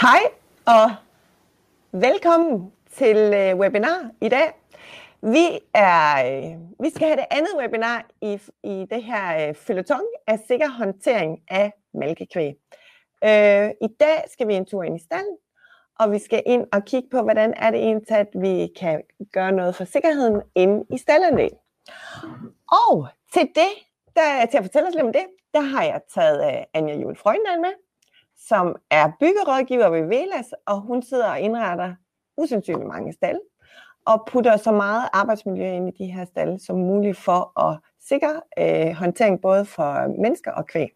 Hej og velkommen til øh, webinar i dag. Vi, er, øh, vi skal have det andet webinar i, i det her øh, følgetong af sikker håndtering af mælkekvæg. Øh, I dag skal vi en tur ind i stallen, og vi skal ind og kigge på, hvordan er det egentlig, at vi kan gøre noget for sikkerheden inde i stallerne. Og til det, der, til at fortælle os lidt om det, der har jeg taget øh, Anja Jule Frøjnland med, som er byggerådgiver ved Velas, og hun sidder og indretter usandsynligt mange stalde, og putter så meget arbejdsmiljø ind i de her stalle som muligt for at sikre øh, håndtering både for mennesker og kvæg.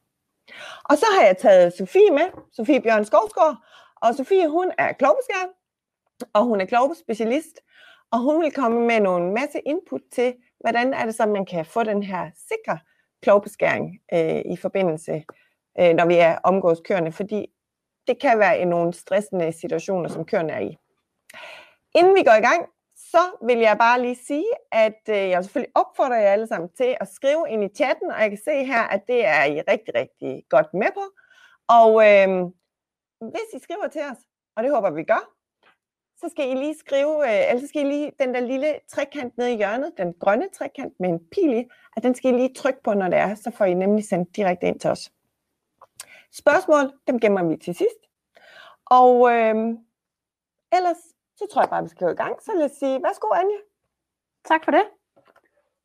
Og så har jeg taget Sofie med, Sofie Bjørn Skovsgaard, og Sofie hun er klovbeskærer, og hun er klovbespecialist, og hun vil komme med nogle masse input til, hvordan er det så, man kan få den her sikre klovbeskæring øh, i forbindelse, øh, når vi er omgås køerne, fordi det kan være i nogle stressende situationer, som køerne er i. Inden vi går i gang, så vil jeg bare lige sige, at øh, jeg selvfølgelig opfordrer jer alle sammen til at skrive ind i chatten, og jeg kan se her, at det er I rigtig, rigtig godt med på. Og øh, hvis I skriver til os, og det håber vi gør, så skal I lige skrive, øh, altså skal I lige den der lille trekant nede i hjørnet, den grønne trekant med en pil i, at den skal I lige trykke på, når det er, så får I nemlig sendt direkte ind til os. Spørgsmål, dem gemmer vi til sidst. Og øh, ellers, så tror jeg bare, vi skal gå i gang. Så lad os sige, værsgo Anja. Tak for det.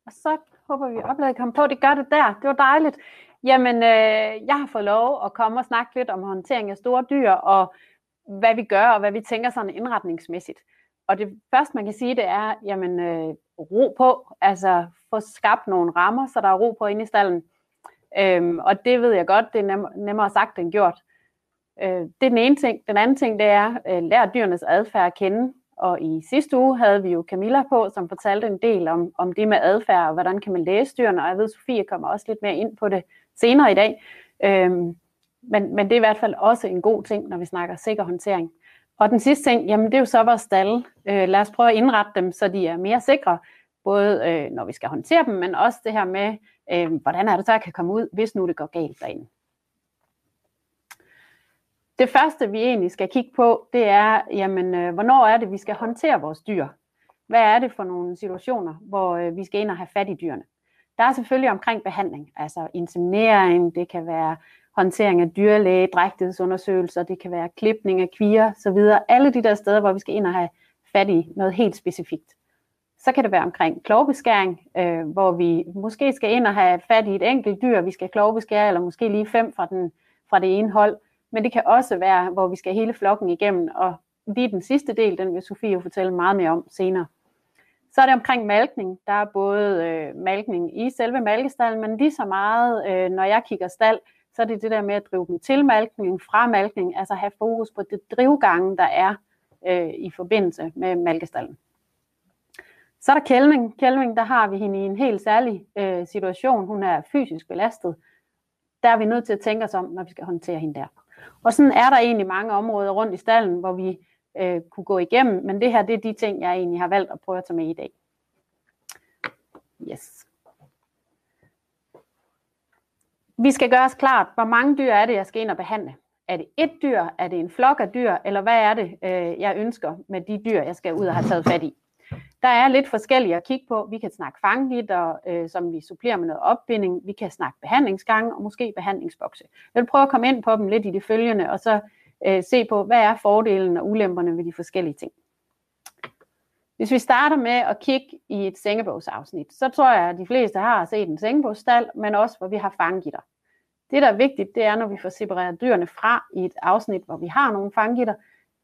Og så håber vi, at opladet kom på. Det gør det der. Det var dejligt. Jamen, øh, jeg har fået lov at komme og snakke lidt om håndtering af store dyr, og hvad vi gør, og hvad vi tænker sådan indretningsmæssigt. Og det første, man kan sige, det er, jamen, øh, ro på, altså få skabt nogle rammer, så der er ro på inde i stallen. Øhm, og det ved jeg godt, det er nem- nemmere sagt end gjort. Øh, det er den ene ting. Den anden ting, det er, øh, lær dyrenes adfærd at kende. Og i sidste uge havde vi jo Camilla på, som fortalte en del om, om det med adfærd, og hvordan kan man læse dyrene, og jeg ved, Sofie kommer også lidt mere ind på det senere i dag. Øhm, men, men det er i hvert fald også en god ting, når vi snakker sikker håndtering. Og den sidste ting, jamen det er jo så vores stalle. Øh, lad os prøve at indrette dem, så de er mere sikre, både øh, når vi skal håndtere dem, men også det her med, øh, hvordan er det så, at kan komme ud, hvis nu det går galt derinde. Det første, vi egentlig skal kigge på, det er, jamen, øh, hvornår er det, vi skal håndtere vores dyr? Hvad er det for nogle situationer, hvor øh, vi skal ind og have fat i dyrene? Der er selvfølgelig omkring behandling, altså inseminering, det kan være håndtering af dyrlæge, drægtighedsundersøgelser, det kan være klipning af kvier, så videre. Alle de der steder, hvor vi skal ind og have fat i noget helt specifikt. Så kan det være omkring klovbeskæring, øh, hvor vi måske skal ind og have fat i et enkelt dyr, vi skal klovbeskære, eller måske lige fem fra, den, fra det ene hold. Men det kan også være, hvor vi skal hele flokken igennem, og lige den sidste del, den vil Sofie jo fortælle meget mere om senere. Så er det omkring malkning. Der er både øh, malkning i selve malkestallen, men lige så meget, øh, når jeg kigger stald, så er det det der med at drive dem til malkning, fra malkning, altså have fokus på det drivgange, der er øh, i forbindelse med malkestallen. Så er der kælving. Kælving, der har vi hende i en helt særlig øh, situation. Hun er fysisk belastet. Der er vi nødt til at tænke os om, når vi skal håndtere hende der. Og sådan er der egentlig mange områder rundt i stallen, hvor vi øh, kunne gå igennem, men det her, det er de ting, jeg egentlig har valgt at prøve at tage med i dag. Yes. Vi skal gøre os klart, hvor mange dyr er det, jeg skal ind og behandle. Er det et dyr? Er det en flok af dyr? Eller hvad er det, øh, jeg ønsker med de dyr, jeg skal ud og have taget fat i? Der er lidt forskellige at kigge på. Vi kan snakke fanglitter, øh, som vi supplerer med noget opbinding. Vi kan snakke behandlingsgange og måske behandlingsbokse. Jeg vil prøve at komme ind på dem lidt i det følgende, og så øh, se på, hvad er fordelen og ulemperne ved de forskellige ting. Hvis vi starter med at kigge i et sengebogsafsnit, så tror jeg, at de fleste har set en sengebogsstal, men også hvor vi har fanggitter. Det, der er vigtigt, det er, når vi får separeret dyrene fra i et afsnit, hvor vi har nogle fanggitter,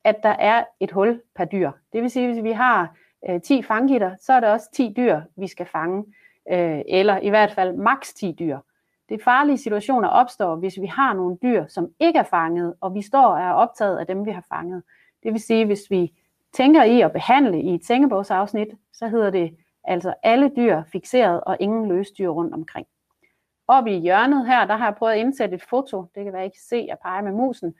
at der er et hul per dyr. Det vil sige, hvis vi har øh, 10 fanggitter, så er det også 10 dyr, vi skal fange, øh, eller i hvert fald maks 10 dyr. Det farlige situationer opstår, hvis vi har nogle dyr, som ikke er fanget, og vi står og er optaget af dem, vi har fanget. Det vil sige, hvis vi tænker i at behandle i et tænkebogsafsnit, så hedder det altså alle dyr fixeret og ingen løsdyr rundt omkring. Oppe i hjørnet her, der har jeg prøvet at indsætte et foto, det kan være, I kan se, jeg peger med musen,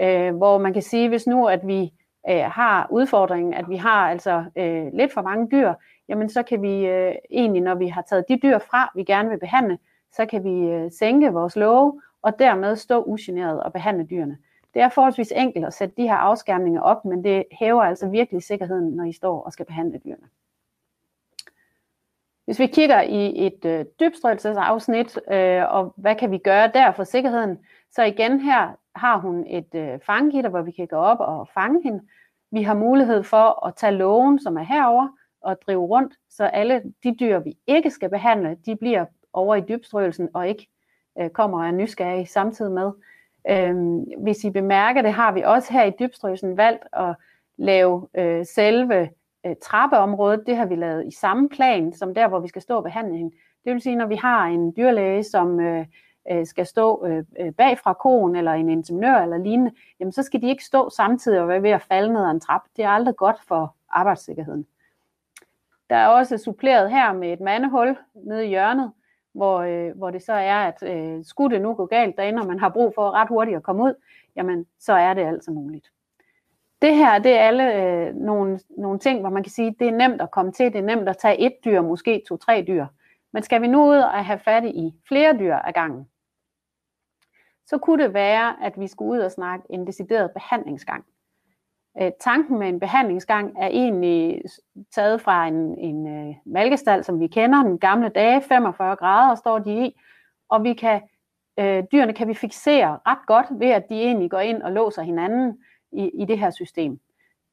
øh, hvor man kan sige, hvis nu at vi øh, har udfordringen, at vi har altså øh, lidt for mange dyr, jamen så kan vi øh, egentlig, når vi har taget de dyr fra, vi gerne vil behandle, så kan vi øh, sænke vores love og dermed stå ugeneret og behandle dyrene. Det er forholdsvis enkelt at sætte de her afskærmninger op, men det hæver altså virkelig sikkerheden, når I står og skal behandle dyrene. Hvis vi kigger i et øh, dybstrøgelsesafsnit, øh, og hvad kan vi gøre der for sikkerheden, så igen her har hun et øh, fangegitter, hvor vi kan gå op og fange hende. Vi har mulighed for at tage lågen, som er herover og drive rundt, så alle de dyr, vi ikke skal behandle, de bliver over i dybstrøgelsen og ikke øh, kommer og er nysgerrige samtidig med. Øhm, hvis I bemærker det, har vi også her i dybstrøgelsen valgt at lave øh, selve øh, trappeområdet. Det har vi lavet i samme plan som der, hvor vi skal stå og behandle hende. Det vil sige, når vi har en dyrlæge, som øh, øh, skal stå øh, øh bag fra konen, eller en ingeniør eller lignende, jamen så skal de ikke stå samtidig og være ved at falde ned ad en trap. Det er aldrig godt for arbejdssikkerheden. Der er også suppleret her med et mandehul nede i hjørnet, hvor, øh, hvor det så er, at øh, skulle det nu gå galt derinde, og man har brug for ret hurtigt at komme ud, jamen så er det altså muligt. Det her, det er alle øh, nogle, nogle ting, hvor man kan sige, det er nemt at komme til, det er nemt at tage et dyr, måske to-tre dyr. Men skal vi nu ud og have fat i flere dyr ad gangen, så kunne det være, at vi skulle ud og snakke en decideret behandlingsgang. Øh, tanken med en behandlingsgang er egentlig taget fra en, en øh, malkestal, som vi kender, den gamle dage, 45 grader står de i, og vi kan, øh, dyrene kan vi fixere ret godt ved, at de egentlig går ind og låser hinanden i, i det her system.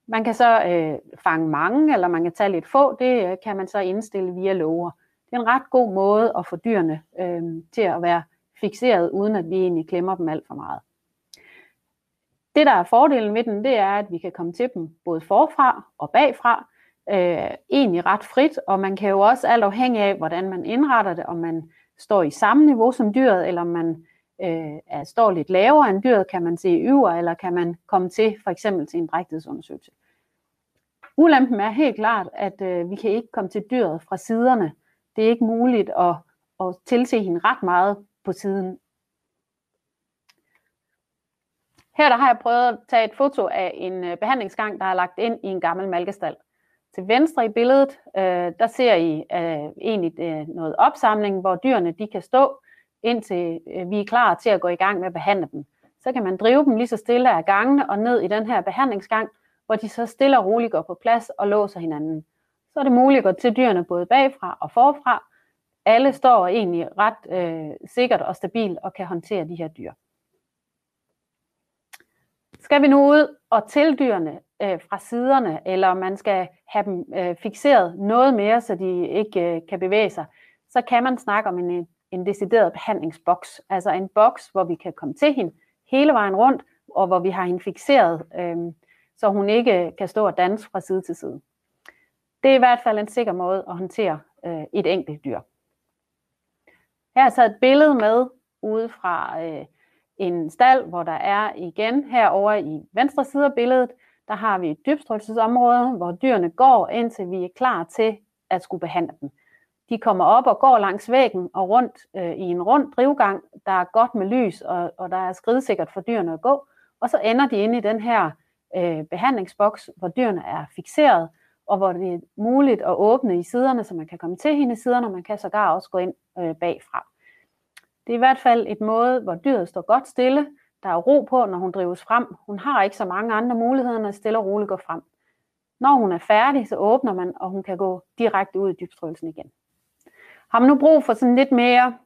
Man kan så øh, fange mange, eller man kan tage lidt få, det øh, kan man så indstille via lover. Det er en ret god måde at få dyrene øh, til at være fixeret, uden at vi egentlig klemmer dem alt for meget. Det, der er fordelen ved den, det er, at vi kan komme til dem både forfra og bagfra, øh, egentlig ret frit, og man kan jo også alt afhængig af, hvordan man indretter det, om man står i samme niveau som dyret, eller om man øh, er, står lidt lavere end dyret, kan man se øver, eller kan man komme til for eksempel til en drægtighedsundersøgelse. Ulempen er helt klart, at øh, vi kan ikke komme til dyret fra siderne. Det er ikke muligt at, at tilse hende ret meget på siden. Her der har jeg prøvet at tage et foto af en øh, behandlingsgang, der er lagt ind i en gammel malkestal. Til venstre i billedet, øh, der ser I øh, egentlig øh, noget opsamling, hvor dyrene de kan stå, indtil øh, vi er klar til at gå i gang med at behandle dem. Så kan man drive dem lige så stille af gangene og ned i den her behandlingsgang, hvor de så stille og roligt går på plads og låser hinanden. Så er det muligt at gå til dyrene både bagfra og forfra. Alle står egentlig ret øh, sikkert og stabilt og kan håndtere de her dyr. Skal vi nu ud og til dyrene øh, fra siderne, eller man skal have dem øh, fixeret noget mere, så de ikke øh, kan bevæge sig, så kan man snakke om en, en decideret behandlingsboks. Altså en boks, hvor vi kan komme til hende hele vejen rundt, og hvor vi har hende fixeret, øh, så hun ikke øh, kan stå og danse fra side til side. Det er i hvert fald en sikker måde at håndtere øh, et enkelt dyr. Her er så et billede med ude fra øh, en stald, hvor der er igen herover i venstre side af billedet, der har vi et dybstrøgelsesområde, hvor dyrene går, indtil vi er klar til at skulle behandle dem. De kommer op og går langs væggen og rundt øh, i en rund drivgang, der er godt med lys, og, og der er skridsikkert for dyrene at gå. Og så ender de inde i den her øh, behandlingsboks, hvor dyrene er fixeret, og hvor det er muligt at åbne i siderne, så man kan komme til hende i siderne, og man kan sågar også gå ind øh, bagfra. Det er i hvert fald et måde, hvor dyret står godt stille. Der er ro på, når hun drives frem. Hun har ikke så mange andre muligheder, end at stille og roligt gå frem. Når hun er færdig, så åbner man, og hun kan gå direkte ud i dybstrøgelsen igen. Har man nu brug for sådan lidt mere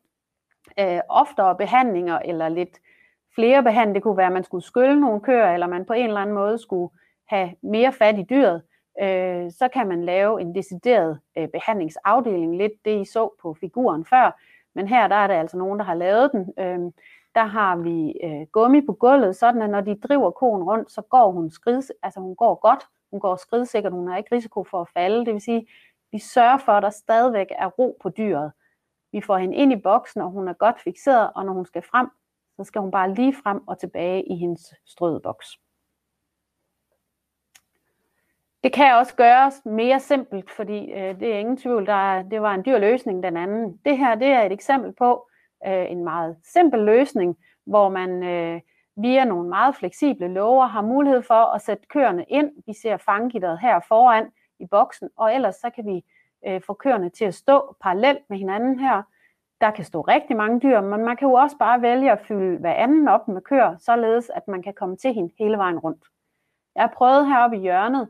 øh, oftere behandlinger, eller lidt flere behandlinger, det kunne være, at man skulle skylle nogle køer, eller man på en eller anden måde skulle have mere fat i dyret, øh, så kan man lave en decideret øh, behandlingsafdeling, lidt det I så på figuren før, men her der er der altså nogen, der har lavet den. Øh, der har vi øh, gummi på gulvet, sådan at når de driver konen rundt, så går hun skrids, altså hun går godt, hun går skridsikkert, hun har ikke risiko for at falde. Det vil sige, vi sørger for, at der stadigvæk er ro på dyret. Vi får hende ind i boksen, og hun er godt fixeret, og når hun skal frem, så skal hun bare lige frem og tilbage i hendes strødeboks. Det kan også gøres mere simpelt, fordi øh, det er ingen tvivl, der det var en dyr løsning den anden. Det her det er et eksempel på øh, en meget simpel løsning, hvor man øh, via nogle meget fleksible lover har mulighed for at sætte køerne ind. Vi ser fanggitteret her foran i boksen, og ellers så kan vi øh, få køerne til at stå parallelt med hinanden her. Der kan stå rigtig mange dyr, men man kan jo også bare vælge at fylde hver anden op med køer, således at man kan komme til hende hele vejen rundt. Jeg har prøvet heroppe i hjørnet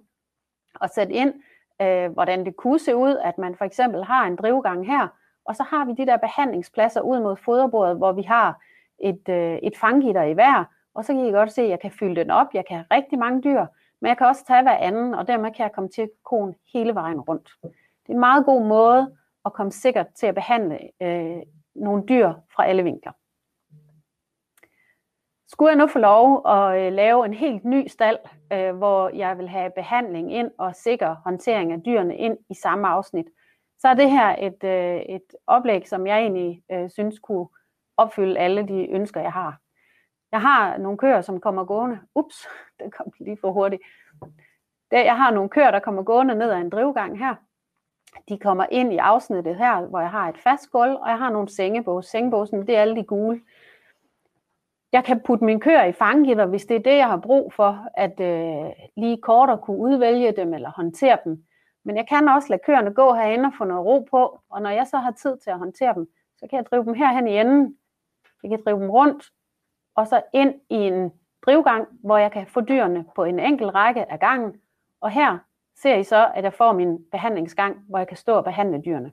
at sætte ind, øh, hvordan det kunne se ud, at man for eksempel har en drivgang her, og så har vi de der behandlingspladser ud mod foderbordet, hvor vi har et, øh, et fanggitter i hver, og så kan I godt se, at jeg kan fylde den op. Jeg kan have rigtig mange dyr, men jeg kan også tage hver anden, og dermed kan jeg komme til konen hele vejen rundt. Det er en meget god måde at komme sikkert til at behandle øh, nogle dyr fra alle vinkler. Skulle jeg nu få lov at øh, lave en helt ny stald, øh, hvor jeg vil have behandling ind og sikker håndtering af dyrene ind i samme afsnit, så er det her et, øh, et oplæg, som jeg egentlig øh, synes kunne opfylde alle de ønsker, jeg har. Jeg har nogle køer, som kommer gående. Ups, den kom lige for hurtigt. Jeg har nogle køer, der kommer gående ned ad en drivgang her. De kommer ind i afsnittet her, hvor jeg har et fast gulv, og jeg har nogle sengebås. Sengebåsen, det er alle de gule. Jeg kan putte min køer i fanggitter, hvis det er det, jeg har brug for, at øh, lige kort at kunne udvælge dem eller håndtere dem. Men jeg kan også lade køerne gå herinde og få noget ro på, og når jeg så har tid til at håndtere dem, så kan jeg drive dem herhen i enden. Jeg kan drive dem rundt, og så ind i en drivgang, hvor jeg kan få dyrene på en enkelt række af gangen. Og her ser I så, at jeg får min behandlingsgang, hvor jeg kan stå og behandle dyrene.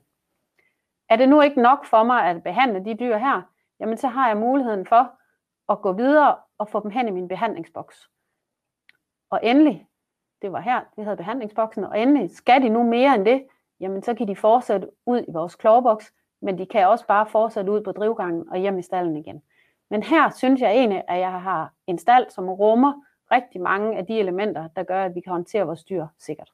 Er det nu ikke nok for mig at behandle de dyr her, jamen så har jeg muligheden for at gå videre og få dem hen i min behandlingsboks. Og endelig, det var her, det hedder behandlingsboksen, og endelig, skal de nu mere end det, jamen så kan de fortsætte ud i vores klovboks, men de kan også bare fortsætte ud på drivgangen og hjem i stallen igen. Men her synes jeg egentlig, at jeg har en stald, som rummer rigtig mange af de elementer, der gør, at vi kan håndtere vores dyr sikkert.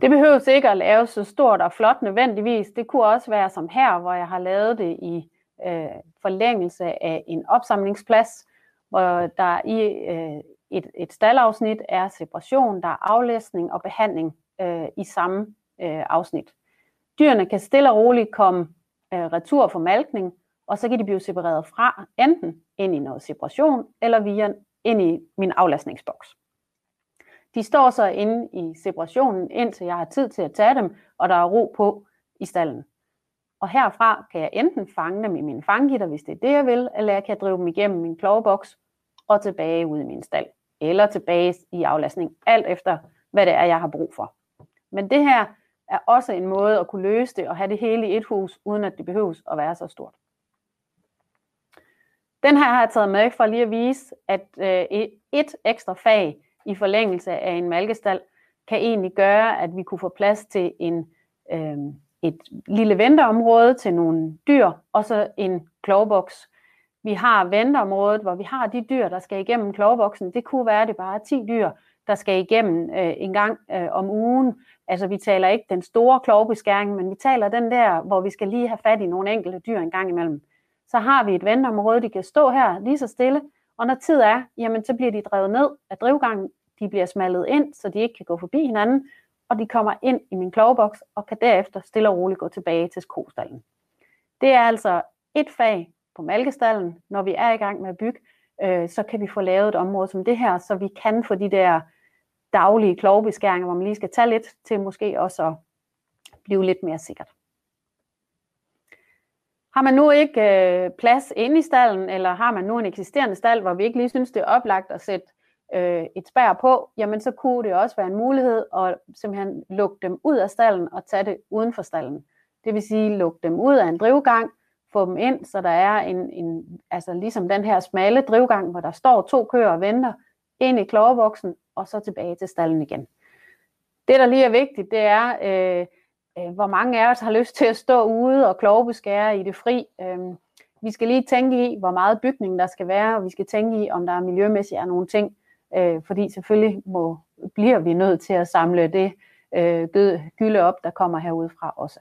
Det behøver ikke at lave så stort og flot nødvendigvis. Det kunne også være som her, hvor jeg har lavet det i øh, forlængelse af en opsamlingsplads, hvor der i øh, et, et staldafsnit er separation, der er aflæsning og behandling øh, i samme øh, afsnit. Dyrene kan stille og roligt komme øh, retur for malkning, og så kan de blive separeret fra enten ind i noget separation, eller via ind i min aflastningsboks. De står så inde i separationen, indtil jeg har tid til at tage dem, og der er ro på i stallen. Og herfra kan jeg enten fange dem i min fanggitter, hvis det er det, jeg vil, eller jeg kan drive dem igennem min kloveboks og tilbage ud i min stald. Eller tilbage i aflastning, alt efter hvad det er, jeg har brug for. Men det her er også en måde at kunne løse det og have det hele i et hus, uden at det behøves at være så stort. Den her har jeg taget med for lige at vise, at øh, et ekstra fag i forlængelse af en malkestal kan egentlig gøre, at vi kunne få plads til en, øh, et lille venteområde til nogle dyr, og så en klovboks. Vi har venteområdet, hvor vi har de dyr, der skal igennem klovboksen. Det kunne være, at det bare er 10 dyr, der skal igennem øh, en gang øh, om ugen. Altså vi taler ikke den store klovbeskæring, men vi taler den der, hvor vi skal lige have fat i nogle enkelte dyr en gang imellem. Så har vi et venteområde, de kan stå her lige så stille, og når tid er, jamen så bliver de drevet ned af drivgangen, de bliver smallet ind, så de ikke kan gå forbi hinanden, og de kommer ind i min kloveboks og kan derefter stille og roligt gå tilbage til kostallen. Det er altså et fag på malkestallen, når vi er i gang med at bygge, øh, så kan vi få lavet et område som det her, så vi kan få de der daglige klovbeskæringer, hvor man lige skal tage lidt til måske også at blive lidt mere sikkert. Har man nu ikke øh, plads inde i stallen, eller har man nu en eksisterende stald, hvor vi ikke lige synes, det er oplagt at sætte øh, et spær på, jamen så kunne det også være en mulighed at simpelthen lukke dem ud af stallen og tage det uden for stallen. Det vil sige lukke dem ud af en drivgang, få dem ind, så der er en, en altså ligesom den her smalle drivgang, hvor der står to køer og venter, ind i kloveboksen og så tilbage til stallen igen. Det, der lige er vigtigt, det er, øh, øh, hvor mange af os har lyst til at stå ude og klovbeskære i det fri. Øh, vi skal lige tænke i, hvor meget bygning der skal være, og vi skal tænke i, om der er miljømæssigt er nogle ting, øh, fordi selvfølgelig må, bliver vi nødt til at samle det øh, gylde op, der kommer herudefra også.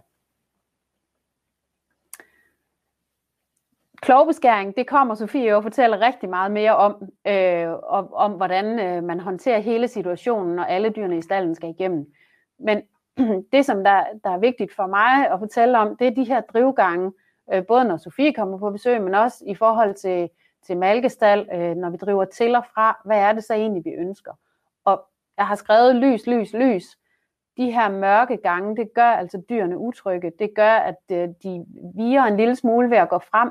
Klovbeskæring, det kommer Sofie jo fortælle rigtig meget mere om, øh, om, om hvordan øh, man håndterer hele situationen, når alle dyrene i stallen skal igennem. Men det, som der, der er vigtigt for mig at fortælle om, det er de her drivgange, øh, både når Sofie kommer på besøg, men også i forhold til, til malkestal, øh, når vi driver til og fra, hvad er det så egentlig, vi ønsker? Og jeg har skrevet lys, lys, lys. de her mørke gange, det gør altså dyrene utrygge. Det gør, at øh, de virer en lille smule ved at gå frem.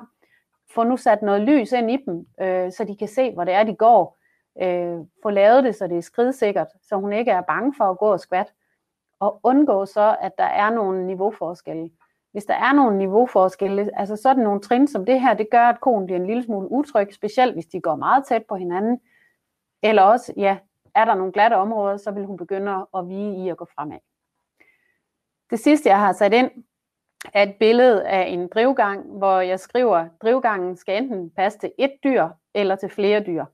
Få nu sat noget lys ind i dem, øh, så de kan se, hvor det er, de går. Øh, få lavet det, så det er skridsikkert, så hun ikke er bange for at gå og skvat. Og undgå så, at der er nogle niveauforskelle. Hvis der er nogle niveauforskelle, altså sådan nogle trin som det her, det gør, at konen bliver en lille smule utryg, specielt hvis de går meget tæt på hinanden. Eller også, ja, er der nogle glatte områder, så vil hun begynde at vige i at gå fremad. Det sidste, jeg har sat ind, er et billede af en drivgang, hvor jeg skriver, at drivgangen skal enten passe til et dyr eller til flere dyr.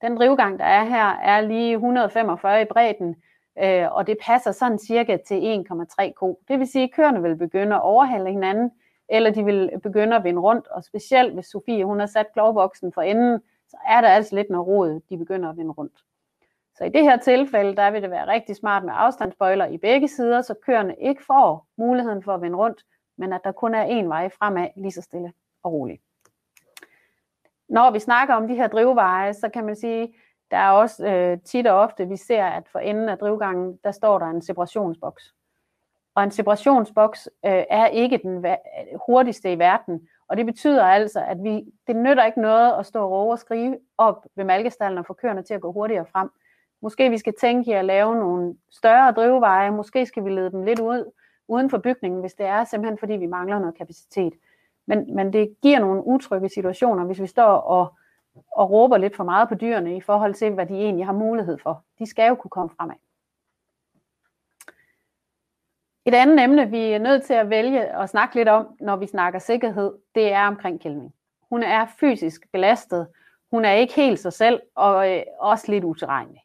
Den drivgang, der er her, er lige 145 i bredden, øh, og det passer sådan cirka til 1,3 ko. Det vil sige, at køerne vil begynde at overhale hinanden, eller de vil begynde at vinde rundt, og specielt hvis Sofie hun har sat klovboksen for enden, så er der altså lidt noget rod, de begynder at vinde rundt. Så i det her tilfælde, der vil det være rigtig smart med afstandsbøjler i begge sider, så køerne ikke får muligheden for at vende rundt, men at der kun er én vej fremad, lige så stille og roligt. Når vi snakker om de her drivveje, så kan man sige, der er også øh, tit og ofte, vi ser, at for enden af drivgangen, der står der en separationsboks. Og en separationsboks øh, er ikke den hurtigste i verden, og det betyder altså, at vi, det nytter ikke noget at stå og råbe og skrive op ved malkestallen og få køerne til at gå hurtigere frem. Måske vi skal tænke i at lave nogle større drivveje, måske skal vi lede dem lidt ud uden for bygningen, hvis det er simpelthen fordi vi mangler noget kapacitet. Men, men det giver nogle utrygge situationer, hvis vi står og, og råber lidt for meget på dyrene i forhold til, hvad de egentlig har mulighed for. De skal jo kunne komme fremad. Et andet emne, vi er nødt til at vælge og snakke lidt om, når vi snakker sikkerhed, det er omkring kælvning. Hun er fysisk belastet, hun er ikke helt sig selv, og øh, også lidt utilregnelig.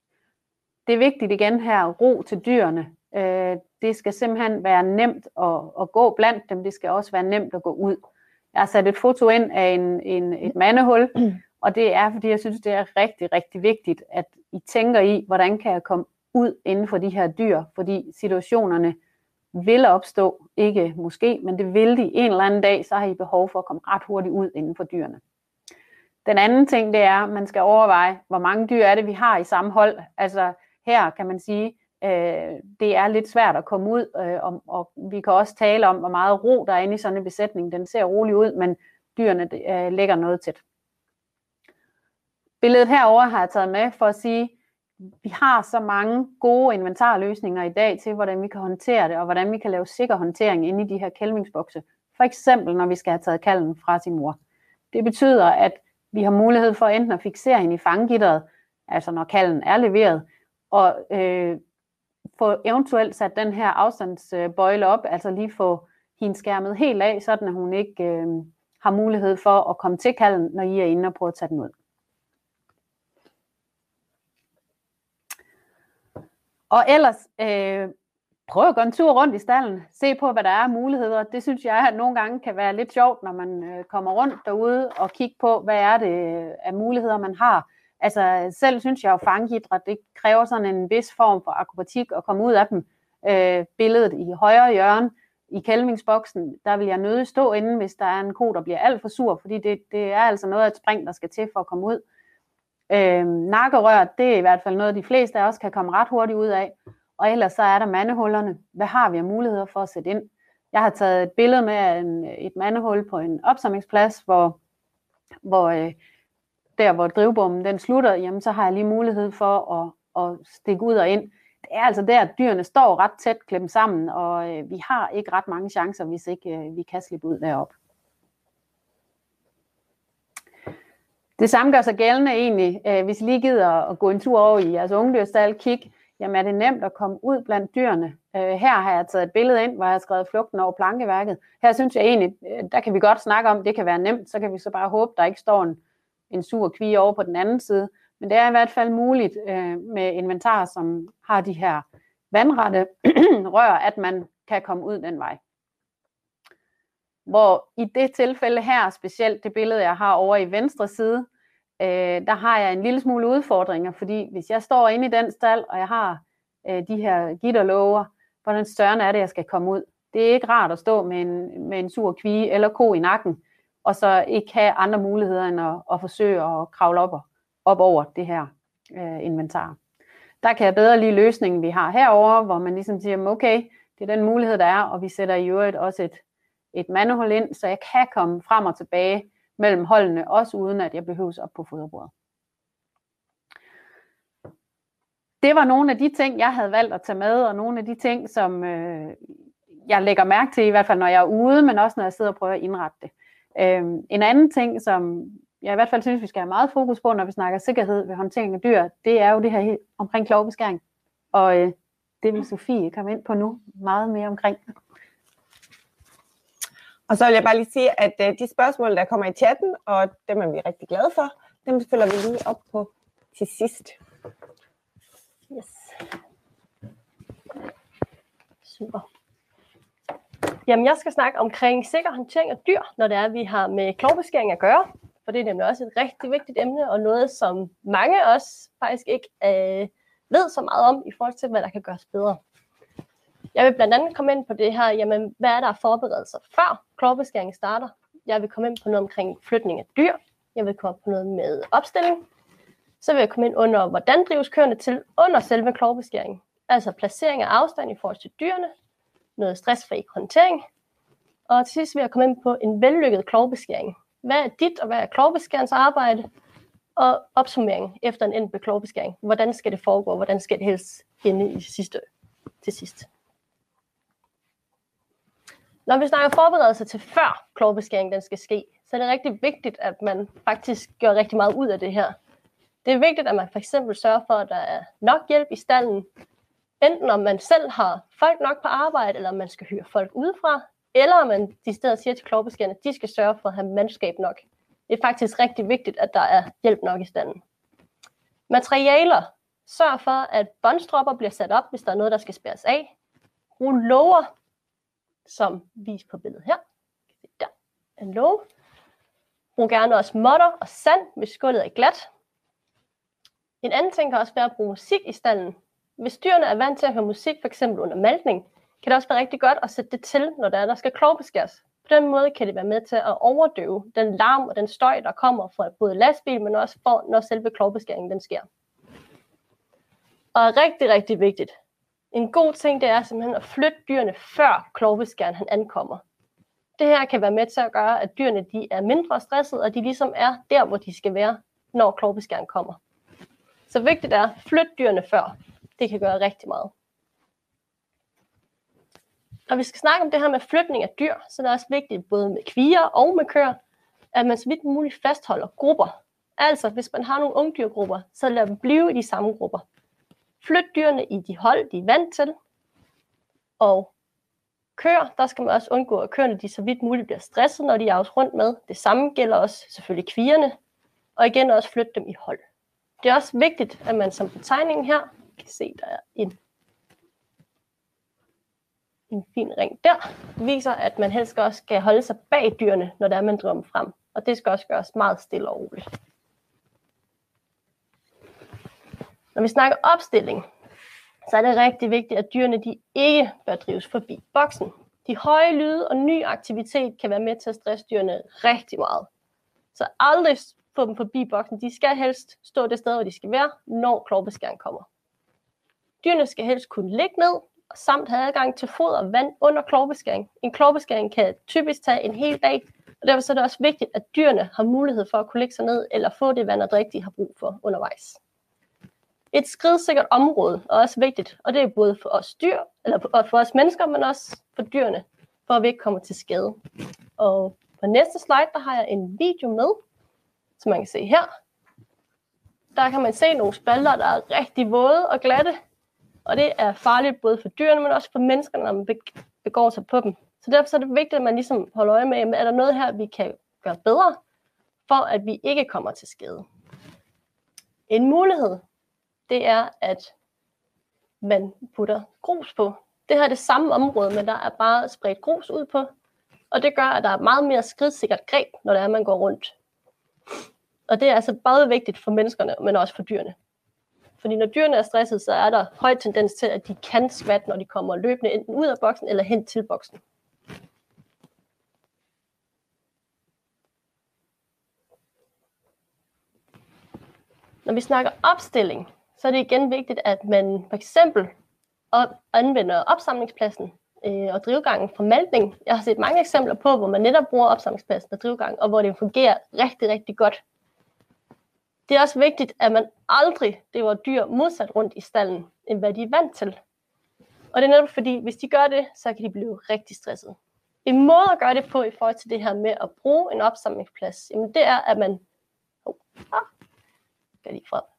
Det er vigtigt igen her, ro til dyrene. Øh, det skal simpelthen være nemt at, at gå blandt dem, det skal også være nemt at gå ud. Jeg har sat et foto ind af en, en, et mandehul, og det er, fordi jeg synes, det er rigtig, rigtig vigtigt, at I tænker i, hvordan kan jeg komme ud inden for de her dyr, fordi situationerne vil opstå, ikke måske, men det vil de en eller anden dag, så har I behov for at komme ret hurtigt ud inden for dyrene. Den anden ting, det er, at man skal overveje, hvor mange dyr er det, vi har i samme hold. Altså her kan man sige, øh, det er lidt svært at komme ud, øh, og, og vi kan også tale om, hvor meget ro der er inde i sådan en besætning. Den ser rolig ud, men dyrene øh, ligger noget tæt. Billedet herover har jeg taget med for at sige, vi har så mange gode inventarløsninger i dag til, hvordan vi kan håndtere det, og hvordan vi kan lave sikker håndtering inde i de her kælvingsbokse. For eksempel, når vi skal have taget kalden fra sin mor. Det betyder, at vi har mulighed for enten at fixere hende i fangegitteret, altså når kalden er leveret, og øh, få eventuelt sat den her afstandsbøjle op, altså lige få hende skærmet helt af, sådan at hun ikke øh, har mulighed for at komme til kalden, når I er inde og prøver at tage den ud. Og ellers, øh, prøv at gå en tur rundt i stallen, se på, hvad der er af muligheder. Det synes jeg, at nogle gange kan være lidt sjovt, når man øh, kommer rundt derude og kigger på, hvad er det øh, af muligheder, man har. Altså selv synes jeg jo, fangidræt, det kræver sådan en vis form for akrobatik at komme ud af dem. Øh, billedet i højre hjørne i kælvingsboksen, der vil jeg nødig stå inden, hvis der er en ko, der bliver alt for sur, fordi det, det er altså noget af et spring, der skal til for at komme ud. Øh, nakkerør, det er i hvert fald noget, de fleste af os kan komme ret hurtigt ud af. Og ellers så er der mandehullerne. Hvad har vi af muligheder for at sætte ind? Jeg har taget et billede med en, et mandehul på en opsamlingsplads, hvor, hvor øh, der hvor drivbommen den slutter, jamen så har jeg lige mulighed for at, at stikke ud og ind. Det er altså der, at dyrene står ret tæt klemt sammen, og øh, vi har ikke ret mange chancer, hvis ikke øh, vi kan slippe ud derop. Det samme gør sig gældende egentlig, øh, hvis I lige gider at gå en tur over i jeres ungdyrstal, kig, jamen er det nemt at komme ud blandt dyrene. Øh, her har jeg taget et billede ind, hvor jeg har skrevet flugten over plankeværket. Her synes jeg egentlig, øh, der kan vi godt snakke om, det kan være nemt, så kan vi så bare håbe, der ikke står en, en sur kvige over på den anden side. Men det er i hvert fald muligt øh, med inventar, som har de her vandrette rør, at man kan komme ud den vej. Hvor i det tilfælde her, specielt det billede, jeg har over i venstre side, øh, der har jeg en lille smule udfordringer, fordi hvis jeg står inde i den stald, og jeg har øh, de her gitterlåger, hvordan større er det, jeg skal komme ud. Det er ikke rart at stå med en, med en sur kvige eller ko i nakken, og så ikke have andre muligheder end at, at forsøge at kravle op, op over det her øh, inventar. Der kan jeg bedre lige løsningen, vi har herover, hvor man ligesom siger, okay, det er den mulighed, der er, og vi sætter i øvrigt også et, et manual ind, så jeg kan komme frem og tilbage mellem holdene, også uden at jeg behøves op på foderbordet. Det var nogle af de ting, jeg havde valgt at tage med, og nogle af de ting, som øh, jeg lægger mærke til, i hvert fald når jeg er ude, men også når jeg sidder og prøver at indrette det. Øh, en anden ting, som jeg i hvert fald synes, vi skal have meget fokus på, når vi snakker sikkerhed ved håndtering af dyr, det er jo det her omkring klovbeskæring. Og øh, det vil Sofie komme ind på nu meget mere omkring. Og så vil jeg bare lige sige, at øh, de spørgsmål, der kommer i chatten, og dem er vi rigtig glade for, dem følger vi lige op på til sidst. Yes. Super. Jamen, jeg skal snakke omkring sikker håndtering af dyr, når det er, at vi har med klovbeskæring at gøre. For det er nemlig også et rigtig vigtigt emne, og noget, som mange af os faktisk ikke øh, ved så meget om, i forhold til, hvad der kan gøres bedre. Jeg vil blandt andet komme ind på det her, jamen, hvad er der forberedelser før klovbeskæring starter? Jeg vil komme ind på noget omkring flytning af dyr. Jeg vil komme på noget med opstilling. Så vil jeg komme ind under, hvordan drives køerne til under selve klovbeskæringen. Altså placering af afstand i forhold til dyrene, noget stressfri håndtering. Og til sidst vil jeg komme ind på en vellykket klovbeskæring. Hvad er dit og hvad er klovbeskærens arbejde? Og opsummering efter en endt klovbeskæring. Hvordan skal det foregå? Hvordan skal det helst ende i sidste, til sidst? Når vi snakker forberedelse til før klovbeskæring den skal ske, så er det rigtig vigtigt, at man faktisk gør rigtig meget ud af det her. Det er vigtigt, at man for eksempel sørger for, at der er nok hjælp i stallen, enten om man selv har folk nok på arbejde, eller om man skal hyre folk udefra, eller om man i steder siger til klovbeskærerne, at de skal sørge for at have mandskab nok. Det er faktisk rigtig vigtigt, at der er hjælp nok i stallen. Materialer. Sørg for, at båndstropper bliver sat op, hvis der er noget, der skal spæres af. Brug lover, som vist på billedet her. Der en låge. Brug gerne også modder og sand, hvis gulvet er glat. En anden ting kan også være at bruge musik i stallen. Hvis dyrene er vant til at høre musik, f.eks. under malkning, kan det også være rigtig godt at sætte det til, når der, er, der skal klovbeskæres. På den måde kan det være med til at overdøve den larm og den støj, der kommer fra både lastbil, men også for, når selve klovbeskæringen den sker. Og rigtig, rigtig vigtigt. En god ting, det er simpelthen at flytte dyrene før klovbeskæren han ankommer. Det her kan være med til at gøre, at dyrene de er mindre stresset, og de ligesom er der, hvor de skal være, når klovbeskæren kommer. Så vigtigt er, flyt dyrene før. Det kan gøre rigtig meget. Når vi skal snakke om det her med flytning af dyr, så er det også vigtigt, både med kvier og med køer, at man så vidt muligt fastholder grupper. Altså, hvis man har nogle ungdyrgrupper, så lad dem blive i de samme grupper. Flyt dyrene i de hold, de er vant til. Og køer, der skal man også undgå, at køerne de så vidt muligt bliver stresset, når de er rundt med. Det samme gælder også selvfølgelig kvierne. Og igen også flytte dem i hold. Det er også vigtigt, at man som på tegningen her kan se, der er en en fin ring der, viser, at man helst også skal holde sig bag dyrene, når der er, man drømmer frem. Og det skal også gøres meget stille og roligt. Når vi snakker opstilling, så er det rigtig vigtigt, at dyrene de ikke bør drives forbi boksen. De høje lyde og ny aktivitet kan være med til at stresse dyrene rigtig meget. Så aldrig få dem forbi boksen. De skal helst stå det sted, hvor de skal være, når klovbeskæren kommer. Dyrene skal helst kunne ligge ned, og samt have adgang til fod og vand under klovbeskæring. En klovbeskæring kan typisk tage en hel dag, og derfor er det også vigtigt, at dyrene har mulighed for at kunne lægge sig ned eller få det vand og drik, de har brug for undervejs. Et skridsikkert område er også vigtigt, og det er både for os dyr, eller for os mennesker, men også for dyrene, for at vi ikke kommer til skade. Og på næste slide, der har jeg en video med, som man kan se her. Der kan man se nogle spalter, der er rigtig våde og glatte, og det er farligt både for dyrene, men også for menneskerne, når man begår sig på dem. Så derfor er det vigtigt, at man ligesom holder øje med, er der noget her, vi kan gøre bedre, for at vi ikke kommer til skade. En mulighed, det er, at man putter grus på. Det her er det samme område, men der er bare spredt grus ud på. Og det gør, at der er meget mere skridsikkert greb, når det er, man går rundt. Og det er altså både vigtigt for menneskerne, men også for dyrene. Fordi når dyrene er stresset, så er der høj tendens til, at de kan skvatte, når de kommer løbende enten ud af boksen eller hen til boksen. Når vi snakker opstilling, så er det igen vigtigt, at man for eksempel op, anvender opsamlingspladsen øh, og drivgangen fra malkning. Jeg har set mange eksempler på, hvor man netop bruger opsamlingspladsen og drivgangen, og hvor det fungerer rigtig, rigtig godt. Det er også vigtigt, at man aldrig driver dyr modsat rundt i stallen, end hvad de er vant til. Og det er netop fordi, hvis de gør det, så kan de blive rigtig stresset. En måde at gøre det på i forhold til det her med at bruge en opsamlingsplads, jamen det er, at man... Oh, ah, skal lige frem.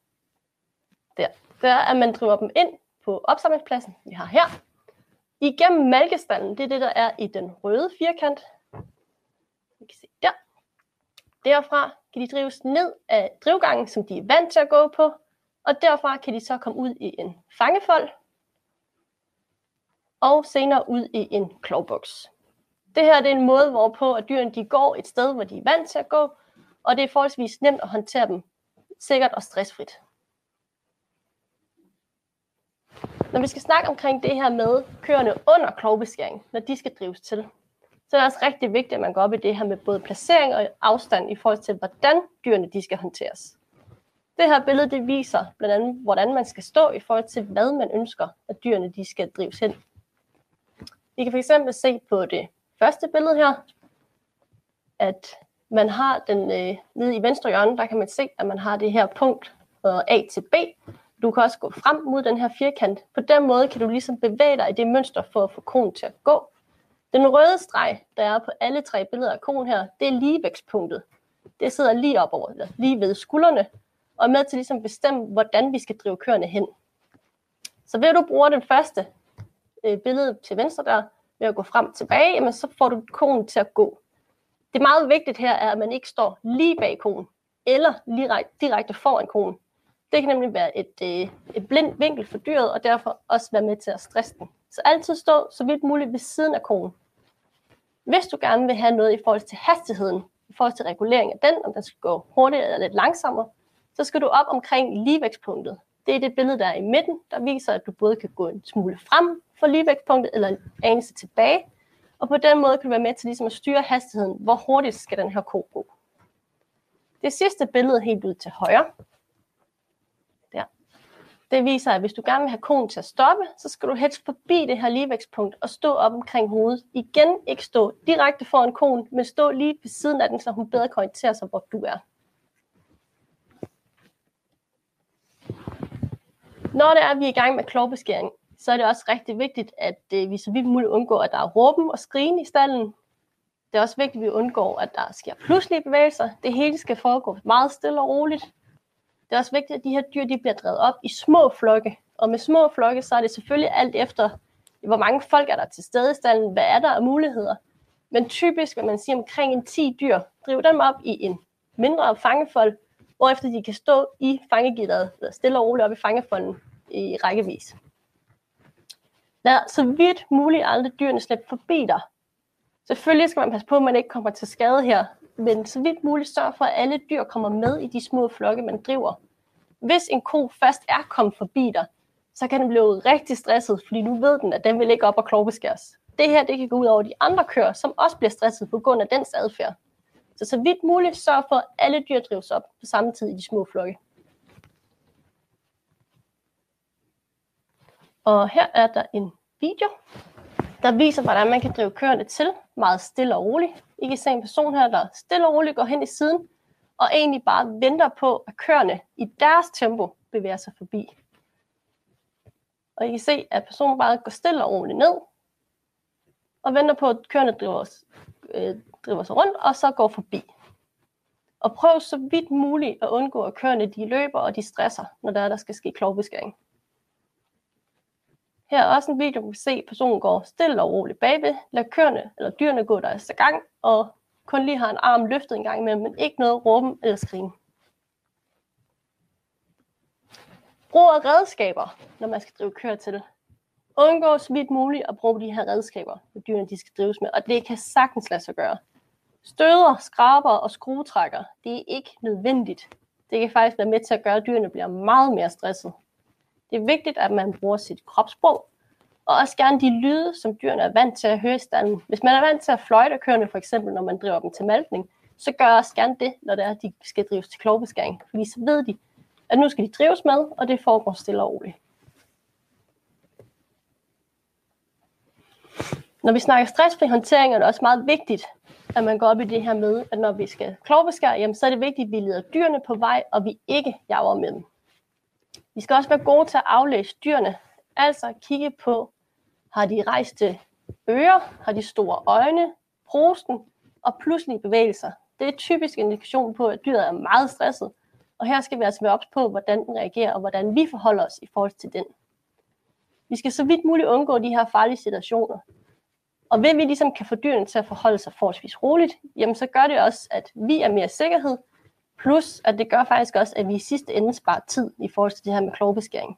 Der. Det er, at man driver dem ind på opsamlingspladsen, vi har her. Igennem malkestanden, det er det, der er i den røde firkant. Vi kan se der. Derfra kan de drives ned af drivgangen, som de er vant til at gå på, og derfra kan de så komme ud i en fangefold, og senere ud i en klovboks. Det her det er en måde, hvorpå at dyrene de går et sted, hvor de er vant til at gå, og det er forholdsvis nemt at håndtere dem sikkert og stressfrit. Når vi skal snakke omkring det her med køerne under klovbeskæring, når de skal drives til, så er det også rigtig vigtigt, at man går op i det her med både placering og afstand i forhold til, hvordan dyrene de skal håndteres. Det her billede det viser blandt andet, hvordan man skal stå i forhold til, hvad man ønsker, at dyrene de skal drives hen. I kan fx se på det første billede her, at man har den øh, nede i venstre hjørne, der kan man se, at man har det her punkt fra A til B. Du kan også gå frem mod den her firkant. På den måde kan du ligesom bevæge dig i det mønster for at få konen til at gå. Den røde streg, der er på alle tre billeder af konen her, det er ligevægtspunktet. Det sidder lige op over, eller lige ved skuldrene, og er med til ligesom at bestemme, hvordan vi skal drive køerne hen. Så ved du bruge den første øh, billede til venstre der, ved at gå frem og tilbage, jamen, så får du konen til at gå. Det meget vigtigt her er, at man ikke står lige bag konen, eller lige direkte foran konen. Det kan nemlig være et, øh, et blind vinkel for dyret, og derfor også være med til at stresse den. Så altid stå så vidt muligt ved siden af konen. Hvis du gerne vil have noget i forhold til hastigheden, i forhold til regulering af den, om den skal gå hurtigere eller lidt langsommere, så skal du op omkring ligevægtspunktet. Det er det billede, der er i midten, der viser, at du både kan gå en smule frem for ligevægtspunktet, eller en anelse tilbage. Og på den måde kan du være med til ligesom at styre hastigheden. Hvor hurtigt skal den her ko gå? Det sidste billede helt ud til højre, det viser, at hvis du gerne vil have konen til at stoppe, så skal du helst forbi det her ligevægtspunkt og stå op omkring hovedet. Igen ikke stå direkte foran konen, men stå lige ved siden af den, så hun bedre kan orientere sig, hvor du er. Når det er, at vi er i gang med klovbeskæring, så er det også rigtig vigtigt, at øh, vi så vidt muligt undgår, at der er råben og skrigen i stallen. Det er også vigtigt, at vi undgår, at der sker pludselige bevægelser. Det hele skal foregå meget stille og roligt. Det er også vigtigt, at de her dyr de bliver drevet op i små flokke. Og med små flokke, så er det selvfølgelig alt efter, hvor mange folk er der til stede i stallen, hvad er der af muligheder. Men typisk vil man sige omkring en 10 dyr, driv dem op i en mindre fangefold, hvorefter de kan stå i fangegitteret, eller stille og roligt op i fangefolden i rækkevis. Lad så vidt muligt aldrig dyrene slippe forbi dig. Selvfølgelig skal man passe på, at man ikke kommer til skade her, men så vidt muligt sørge for, at alle dyr kommer med i de små flokke, man driver. Hvis en ko først er kommet forbi dig, så kan den blive rigtig stresset, fordi nu ved den, at den vil ikke op og klovbeskæres. Det her det kan gå ud over de andre køer, som også bliver stresset på grund af dens adfærd. Så så vidt muligt sørg for, at alle dyr drives op på samme tid i de små flokke. Og her er der en video, der viser, hvordan man kan drive kørende til meget stille og roligt. I kan se en person her, der stille og roligt går hen i siden, og egentlig bare venter på, at køerne i deres tempo bevæger sig forbi. Og I kan se, at personen bare går stille og roligt ned, og venter på, at køerne driver, øh, driver sig rundt, og så går forbi. Og prøv så vidt muligt at undgå, at køerne de løber og de stresser, når der, er, der skal ske klovbeskæring. Her er også en video, hvor vi kan se, at personen går stille og roligt bagved, lader køerne eller dyrene gå deres gang, og kun lige har en arm løftet en gang imellem, men ikke noget råben eller skrigen. Brug af redskaber, når man skal drive køer til. Undgå så vidt muligt at bruge de her redskaber, når dyrene de skal drives med, og det kan sagtens lade sig gøre. Støder, skraber og skruetrækker, det er ikke nødvendigt. Det kan faktisk være med til at gøre, at dyrene bliver meget mere stresset. Det er vigtigt, at man bruger sit kropssprog, og også gerne de lyde, som dyrene er vant til at høre i stallen. Hvis man er vant til at fløjte køerne, for eksempel når man driver dem til malkning, så gør også gerne det, når det er, at de skal drives til klovbeskæring. Fordi så ved de, at nu skal de drives med, og det foregår stille og roligt. Når vi snakker stressfri håndtering, er det også meget vigtigt, at man går op i det her med, at når vi skal klovbeskære, jamen, så er det vigtigt, at vi leder dyrene på vej, og vi ikke jager med dem. Vi skal også være gode til at aflæse dyrene, altså kigge på, har de rejste ører, har de store øjne, prosten og pludselige bevægelser. Det er typisk en indikation på, at dyret er meget stresset, og her skal vi altså være ops på, hvordan den reagerer, og hvordan vi forholder os i forhold til den. Vi skal så vidt muligt undgå de her farlige situationer. Og ved vi ligesom kan få dyrene til at forholde sig forholdsvis roligt, jamen så gør det også, at vi er mere sikkerhed, plus at det gør faktisk også, at vi i sidste ende sparer tid i forhold til det her med klovbeskæring.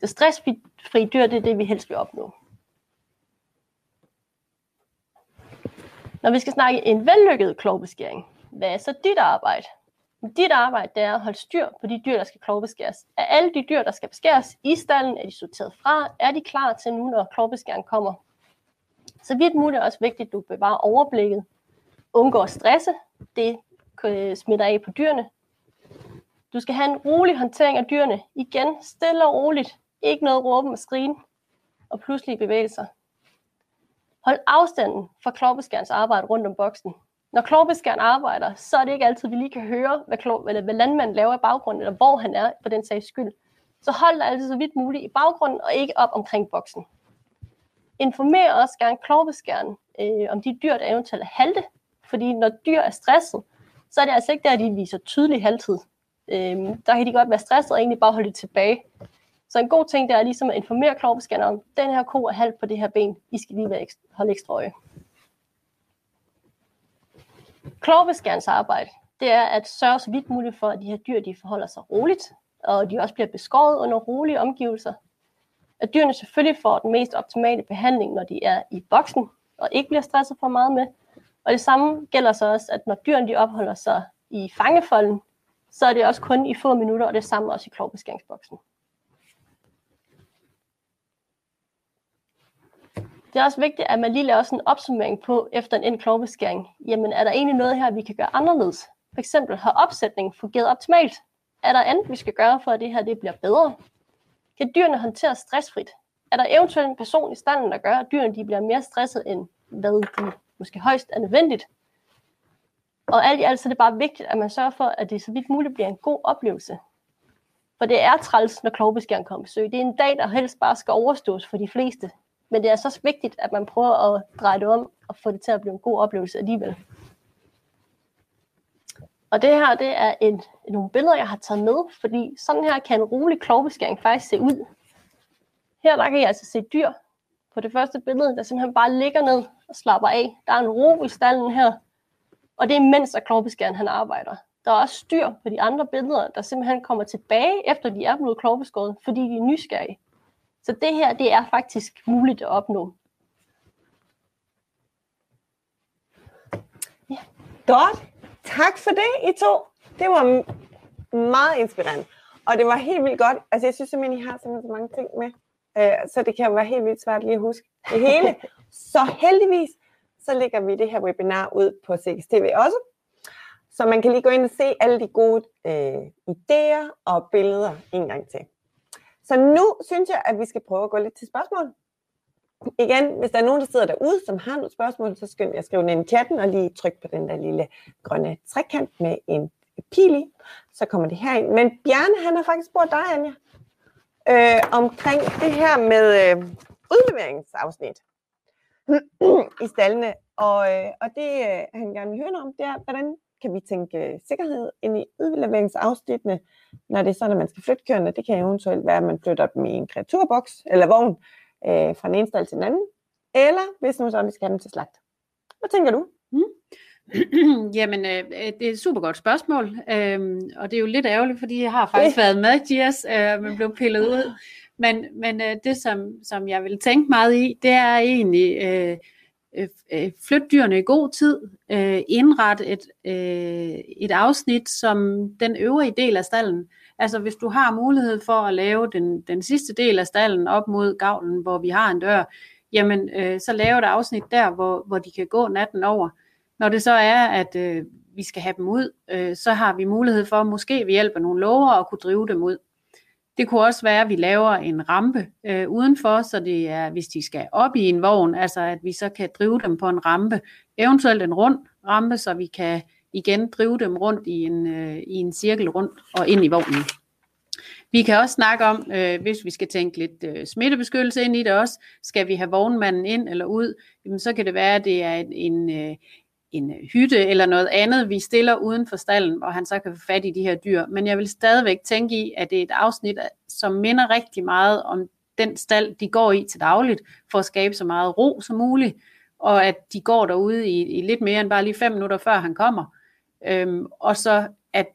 Det stressfri dyr, det er det, vi helst vil opnå. Når vi skal snakke en vellykket klovbeskæring, hvad er så dit arbejde? Dit arbejde det er at holde styr på de dyr, der skal klovbeskæres. Er alle de dyr, der skal beskæres i stallen, er de sorteret fra? Er de klar til nu, når klovbeskæringen kommer? Så vidt muligt er også vigtigt, at du bevarer overblikket, undgår at stresse, det Øh, smitter af på dyrene. Du skal have en rolig håndtering af dyrene. Igen, stille og roligt. Ikke noget råben og skrigen og pludselige bevægelser. Hold afstanden fra klovbeskærens arbejde rundt om boksen. Når klovbeskæren arbejder, så er det ikke altid, vi lige kan høre, hvad, klov, eller hvad landmanden laver i baggrunden, eller hvor han er, for den sags skyld. Så hold dig altid så vidt muligt i baggrunden, og ikke op omkring boksen. Informer også gerne klovbeskæren øh, om de dyr, der eventuelt er halte, fordi når dyr er stresset, så er det altså ikke der, de viser tydelig halvtid. Øhm, der kan de godt være stresset og egentlig bare holde det tilbage. Så en god ting, det er ligesom at informere klovbeskæren om, den her ko er halvt på det her ben, I skal lige være ekstra, holde ekstra øje. Klovbeskærens arbejde, det er at sørge så vidt muligt for, at de her dyr de forholder sig roligt, og de også bliver beskåret under rolige omgivelser. At dyrene selvfølgelig får den mest optimale behandling, når de er i boksen, og ikke bliver stresset for meget med. Og det samme gælder så også, at når dyrene de opholder sig i fangefolden, så er det også kun i få minutter, og det samme også i klovbeskæringsboksen. Det er også vigtigt, at man lige laver sådan en opsummering på efter en end klovbeskæring. Jamen, er der egentlig noget her, vi kan gøre anderledes? For eksempel, har opsætningen fungeret optimalt? Er der andet, vi skal gøre for, at det her det bliver bedre? Kan dyrene håndtere stressfrit? Er der eventuelt en person i standen, der gør, at dyrene de bliver mere stresset, end hvad de måske højst er nødvendigt? Og alt i alt så er det bare vigtigt, at man sørger for, at det så vidt muligt bliver en god oplevelse. For det er træls, når klovbeskæren kommer besøg. Det er en dag, der helst bare skal overstås for de fleste. Men det er så vigtigt, at man prøver at dreje det om og få det til at blive en god oplevelse alligevel. Og det her, det er en, nogle billeder, jeg har taget med, fordi sådan her kan en rolig klovbeskæring faktisk se ud. Her der kan I altså se dyr på det første billede, der simpelthen bare ligger ned og slapper af. Der er en ro i stallen her, og det er mens at klovbeskæren han arbejder. Der er også styr på de andre billeder, der simpelthen kommer tilbage, efter de er blevet klovbeskåret, fordi de er nysgerrige. Så det her, det er faktisk muligt at opnå. Ja. Godt. Tak for det, I to. Det var meget inspirerende. Og det var helt vildt godt. Altså, jeg synes simpelthen, I har simpelthen så mange ting med. Øh, så det kan være helt vildt svært lige at huske det hele. så heldigvis, så lægger vi det her webinar ud på CXTV også. Så man kan lige gå ind og se alle de gode øh, idéer og billeder en gang til. Så nu synes jeg, at vi skal prøve at gå lidt til spørgsmål. Igen, hvis der er nogen, der sidder derude, som har nogle spørgsmål, så skynd jer at skrive ind i chatten og lige tryk på den der lille grønne trekant med en pil i. Så kommer det herind. Men Bjarne, han har faktisk spurgt dig, Anja, øh, omkring det her med øh, udleveringsafsnit i stallene. Og, øh, og det, øh, han gerne vil høre noget om, det er, hvordan kan vi tænke øh, sikkerhed ind i udleveringsafsnittene, når det er sådan, at man skal flytte køerne. Det kan eventuelt være, at man flytter dem i en kreaturboks eller vogn øh, fra den ene stald til den anden. Eller hvis nu så, vi skal have dem til slagt. Hvad tænker du? Mm. Jamen, øh, det er et super godt spørgsmål, øh, og det er jo lidt ærgerligt, fordi jeg har faktisk været med, Gias, øh, men blev pillet ud. Men, men øh, det, som, som jeg vil tænke meget i, det er egentlig, øh, Øh, øh, flyt dyrene i god tid, øh, indret et, øh, et afsnit som den øvrige del af stallen. Altså hvis du har mulighed for at lave den, den sidste del af stallen op mod gavlen, hvor vi har en dør, jamen øh, så lave et afsnit der, hvor, hvor de kan gå natten over. Når det så er, at øh, vi skal have dem ud, øh, så har vi mulighed for måske ved hjælp af nogle lover at kunne drive dem ud. Det kunne også være, at vi laver en rampe øh, udenfor, så det er, hvis de skal op i en vogn, altså at vi så kan drive dem på en rampe, eventuelt en rund rampe, så vi kan igen drive dem rundt i en, øh, i en cirkel rundt og ind i vognen. Vi kan også snakke om, øh, hvis vi skal tænke lidt øh, smittebeskyttelse ind i det også, skal vi have vognmanden ind eller ud, jamen, så kan det være, at det er en, øh, en øh, hytte eller noget andet, vi stiller uden for stallen, hvor han så kan få fat i de her dyr. Men jeg vil stadigvæk tænke i, at det er et afsnit, øh, som minder rigtig meget om den stald, de går i til dagligt, for at skabe så meget ro som muligt, og at de går derude i, i lidt mere end bare lige fem minutter før han kommer. Øhm, og så at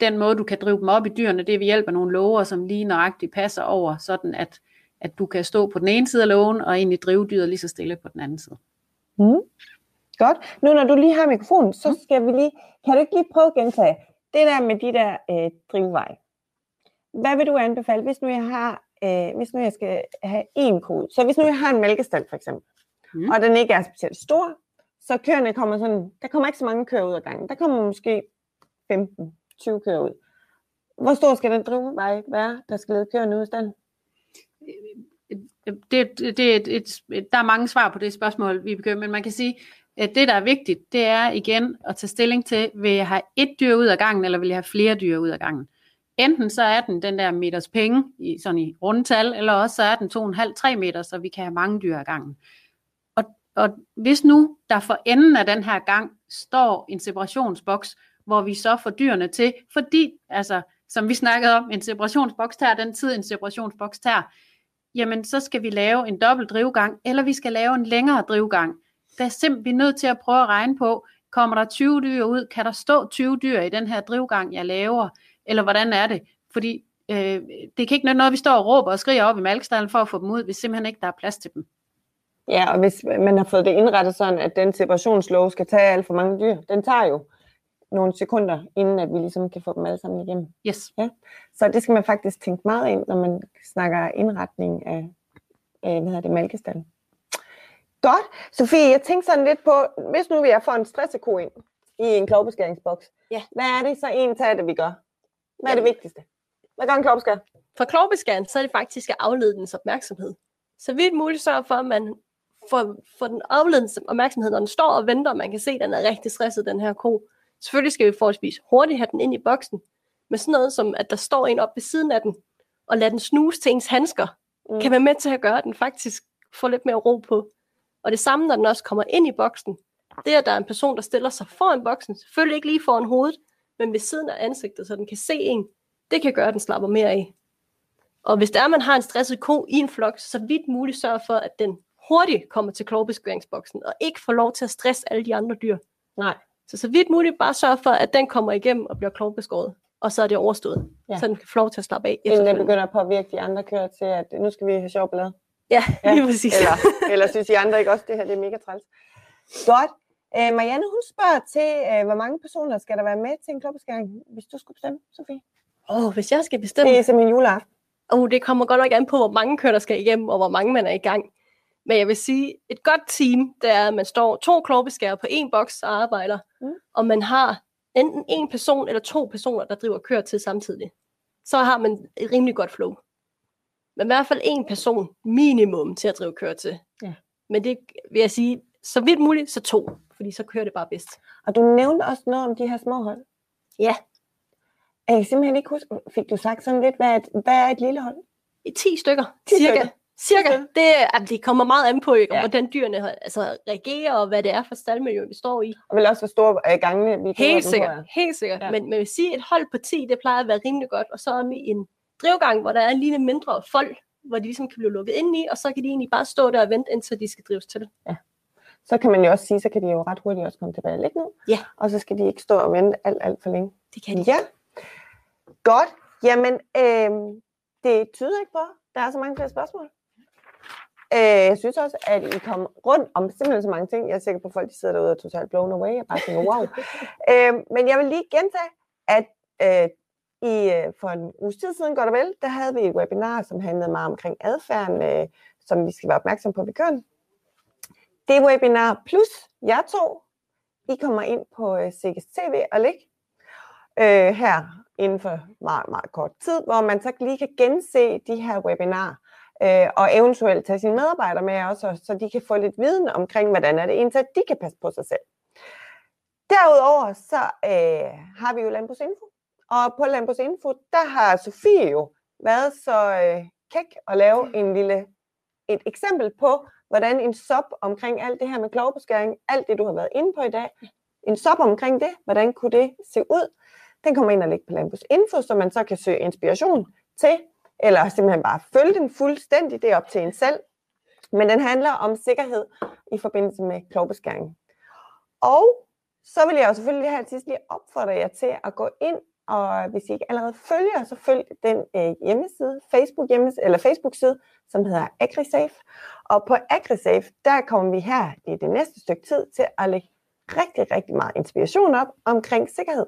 den måde, du kan drive dem op i dyrene, det er ved hjælp af nogle lover, som lige nøjagtigt passer over, sådan at, at du kan stå på den ene side af lågen, og egentlig drive dyret lige så stille på den anden side. Mm. Godt. Nu når du lige har mikrofonen, så skal vi lige, kan du ikke lige prøve at gentage det der med de der øh, drivveje? Hvad vil du anbefale, hvis nu jeg har, øh, hvis nu jeg skal have en ko? Så hvis nu jeg har en mælkestal for eksempel, mm. og den ikke er specielt stor, så køerne kommer sådan, der kommer ikke så mange køer ud af gangen. Der kommer måske 15-20 køer ud. Hvor stor skal den drivvej være, der skal lede køerne ud af stand? Det, det, det, et, et, der er mange svar på det spørgsmål, vi begynder, men man kan sige, Øh, det, der er vigtigt, det er igen at tage stilling til, vil jeg have et dyr ud af gangen, eller vil jeg have flere dyr ud af gangen. Enten så er den den der meters penge, i, sådan i rundtal, eller også så er den 2,5-3 meter, så vi kan have mange dyr ad gangen. Og, og hvis nu der for enden af den her gang står en separationsboks, hvor vi så får dyrene til, fordi, altså, som vi snakkede om, en separationsboks tager den tid, en separationsboks tager, jamen så skal vi lave en dobbelt drivgang, eller vi skal lave en længere drivgang. Der er simpelthen nødt til at prøve at regne på, kommer der 20 dyr ud, kan der stå 20 dyr i den her drivgang, jeg laver, eller hvordan er det? Fordi øh, det kan ikke nytte noget, vi står og råber og skriger op i malkstallen for at få dem ud, hvis simpelthen ikke der er plads til dem. Ja, og hvis man har fået det indrettet sådan, at den separationslov skal tage alt for mange dyr, den tager jo nogle sekunder, inden at vi ligesom kan få dem alle sammen igennem. Yes. Ja. Så det skal man faktisk tænke meget ind, når man snakker indretning af, af hvad hedder det, mælkestallen. Godt. Sofie, jeg tænker sådan lidt på, hvis nu vi er for en stresseko ind i en klovbeskæringsboks, Ja. hvad er det så en af det, vi gør? Hvad er det vigtigste? Hvad gør en klovbeskær? For klovbeskæren, så er det faktisk at aflede dens opmærksomhed. Så vidt muligt sørge for, at man får, får den afledet opmærksomhed, når den står og venter, og man kan se, at den er rigtig stresset, den her ko. Selvfølgelig skal vi forholdsvis hurtigt have den ind i boksen, men sådan noget som, at der står en op ved siden af den, og lade den snuse til ens handsker, mm. kan være med til at gøre, at den faktisk får lidt mere ro på. Og det samme, når den også kommer ind i boksen, det er, at der er en person, der stiller sig foran boksen, selvfølgelig ikke lige foran hovedet, men ved siden af ansigtet, så den kan se en, det kan gøre, at den slapper mere af. Og hvis der er, man har en stresset ko i en flok, så vidt muligt sørge for, at den hurtigt kommer til klovbeskæringsboksen, og ikke får lov til at stresse alle de andre dyr. Nej. Så så vidt muligt bare sørge for, at den kommer igennem og bliver klovbeskåret, og så er det overstået, Ja. så den kan få lov til at slappe af. Inden den begynder at påvirke de andre kører til, at nu skal vi have sjov ballade. Ja, Ja, lige præcis. Eller, eller synes I andre ikke også, det her det er mega træls? Godt. Øh, Marianne, hun spørger til, øh, hvor mange personer skal der være med til en klovbeskæring, hvis du skulle bestemme, Sofie? Åh, oh, hvis jeg skal bestemme, Det er simpelthen juleaften. oh, det kommer godt nok an på, hvor mange kører, der skal igennem, og hvor mange man er i gang. Men jeg vil sige, et godt team, det er, at man står to klovbeskærer på en boks og arbejder, Mm. og man har enten en person eller to personer, der driver kører til samtidig. Så har man et rimelig godt flow. Men i hvert fald en person minimum til at drive kører til. Ja. Men det vil jeg sige, så vidt muligt, så to, fordi så kører det bare bedst. Og du nævnte også noget om de her små hold. Ja. Jeg kan simpelthen ikke huske, fik du sagt sådan lidt, hvad er et, hvad er et lille hold? I 10 stykker, 10 cirka. stykker. Cirka. Okay. Det, altså, det kommer meget an på, ikke, Ja. hvordan dyrene altså, reagerer, og hvad det er for staldmiljø, vi står i. Og vel også, hvor store øh, gangene vi Helt sikkert. Er. Helt sikkert. Ja. Ja. Men man vil sige, at et hold på 10, det plejer at være rimelig godt. Og så om i en drivgang, hvor der er en lille mindre fold, hvor de ligesom kan blive lukket ind i, og så kan de egentlig bare stå der og vente, indtil de skal drives til. Så kan man jo også sige, så kan de jo ret hurtigt også komme tilbage og ligge ned. Ja. Og så skal de ikke stå og vente alt, alt for længe. Det kan de. Ja, godt. Jamen, øh, det tyder ikke på, der er så mange flere spørgsmål. Øh, jeg synes også, at I kom rundt om simpelthen så mange ting. Jeg er sikker på, at folk de sidder derude og er totalt blown away. Jeg bare tænker, wow. øh, men jeg vil lige gentage, at øh, i, øh, for en uges tid siden, godt og vel, der havde vi et webinar, som handlede meget omkring adfærden, øh, som vi skal være opmærksom på ved køn. Det webinar plus jeg to, I kommer ind på øh, TV og læg øh, her inden for meget, meget kort tid, hvor man så lige kan gense de her webinarer, øh, og eventuelt tage sine medarbejdere med også, så de kan få lidt viden omkring, hvordan er det egentlig, de kan passe på sig selv. Derudover så øh, har vi jo Landbrugsinfo, og på Landbrugsinfo, der har Sofie jo været så øh, kæk at lave en lille, et eksempel på, hvordan en sop omkring alt det her med klovbeskæring, alt det du har været inde på i dag, en sop omkring det, hvordan kunne det se ud, den kommer ind og ligger på Landbrugsinfo, så man så kan søge inspiration til, eller simpelthen bare følge den fuldstændig, det er op til en selv. Men den handler om sikkerhed i forbindelse med klovbeskæring. Og så vil jeg jo selvfølgelig her til sidst lige opfordre jer til at gå ind, og hvis I ikke allerede følger, så følg den øh, hjemmeside, Facebook hjemmeside, eller Facebook side, som hedder AgriSafe. Og på AgriSafe, der kommer vi her i det næste stykke tid til at lægge rigtig, rigtig meget inspiration op omkring sikkerhed.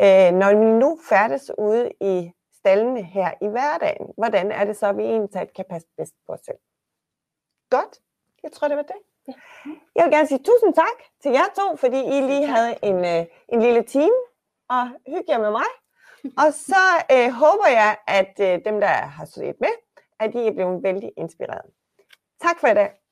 Øh, når vi nu færdes ude i stallene her i hverdagen, hvordan er det så, at vi egentlig kan passe bedst på os selv? Godt. Jeg tror, det var det. Jeg vil gerne sige tusind tak til jer to, fordi I lige havde en, øh, en lille time og hygge jer med mig. Og så øh, håber jeg, at øh, dem, der har set med, at I er blevet vældig inspireret. Tak for i dag.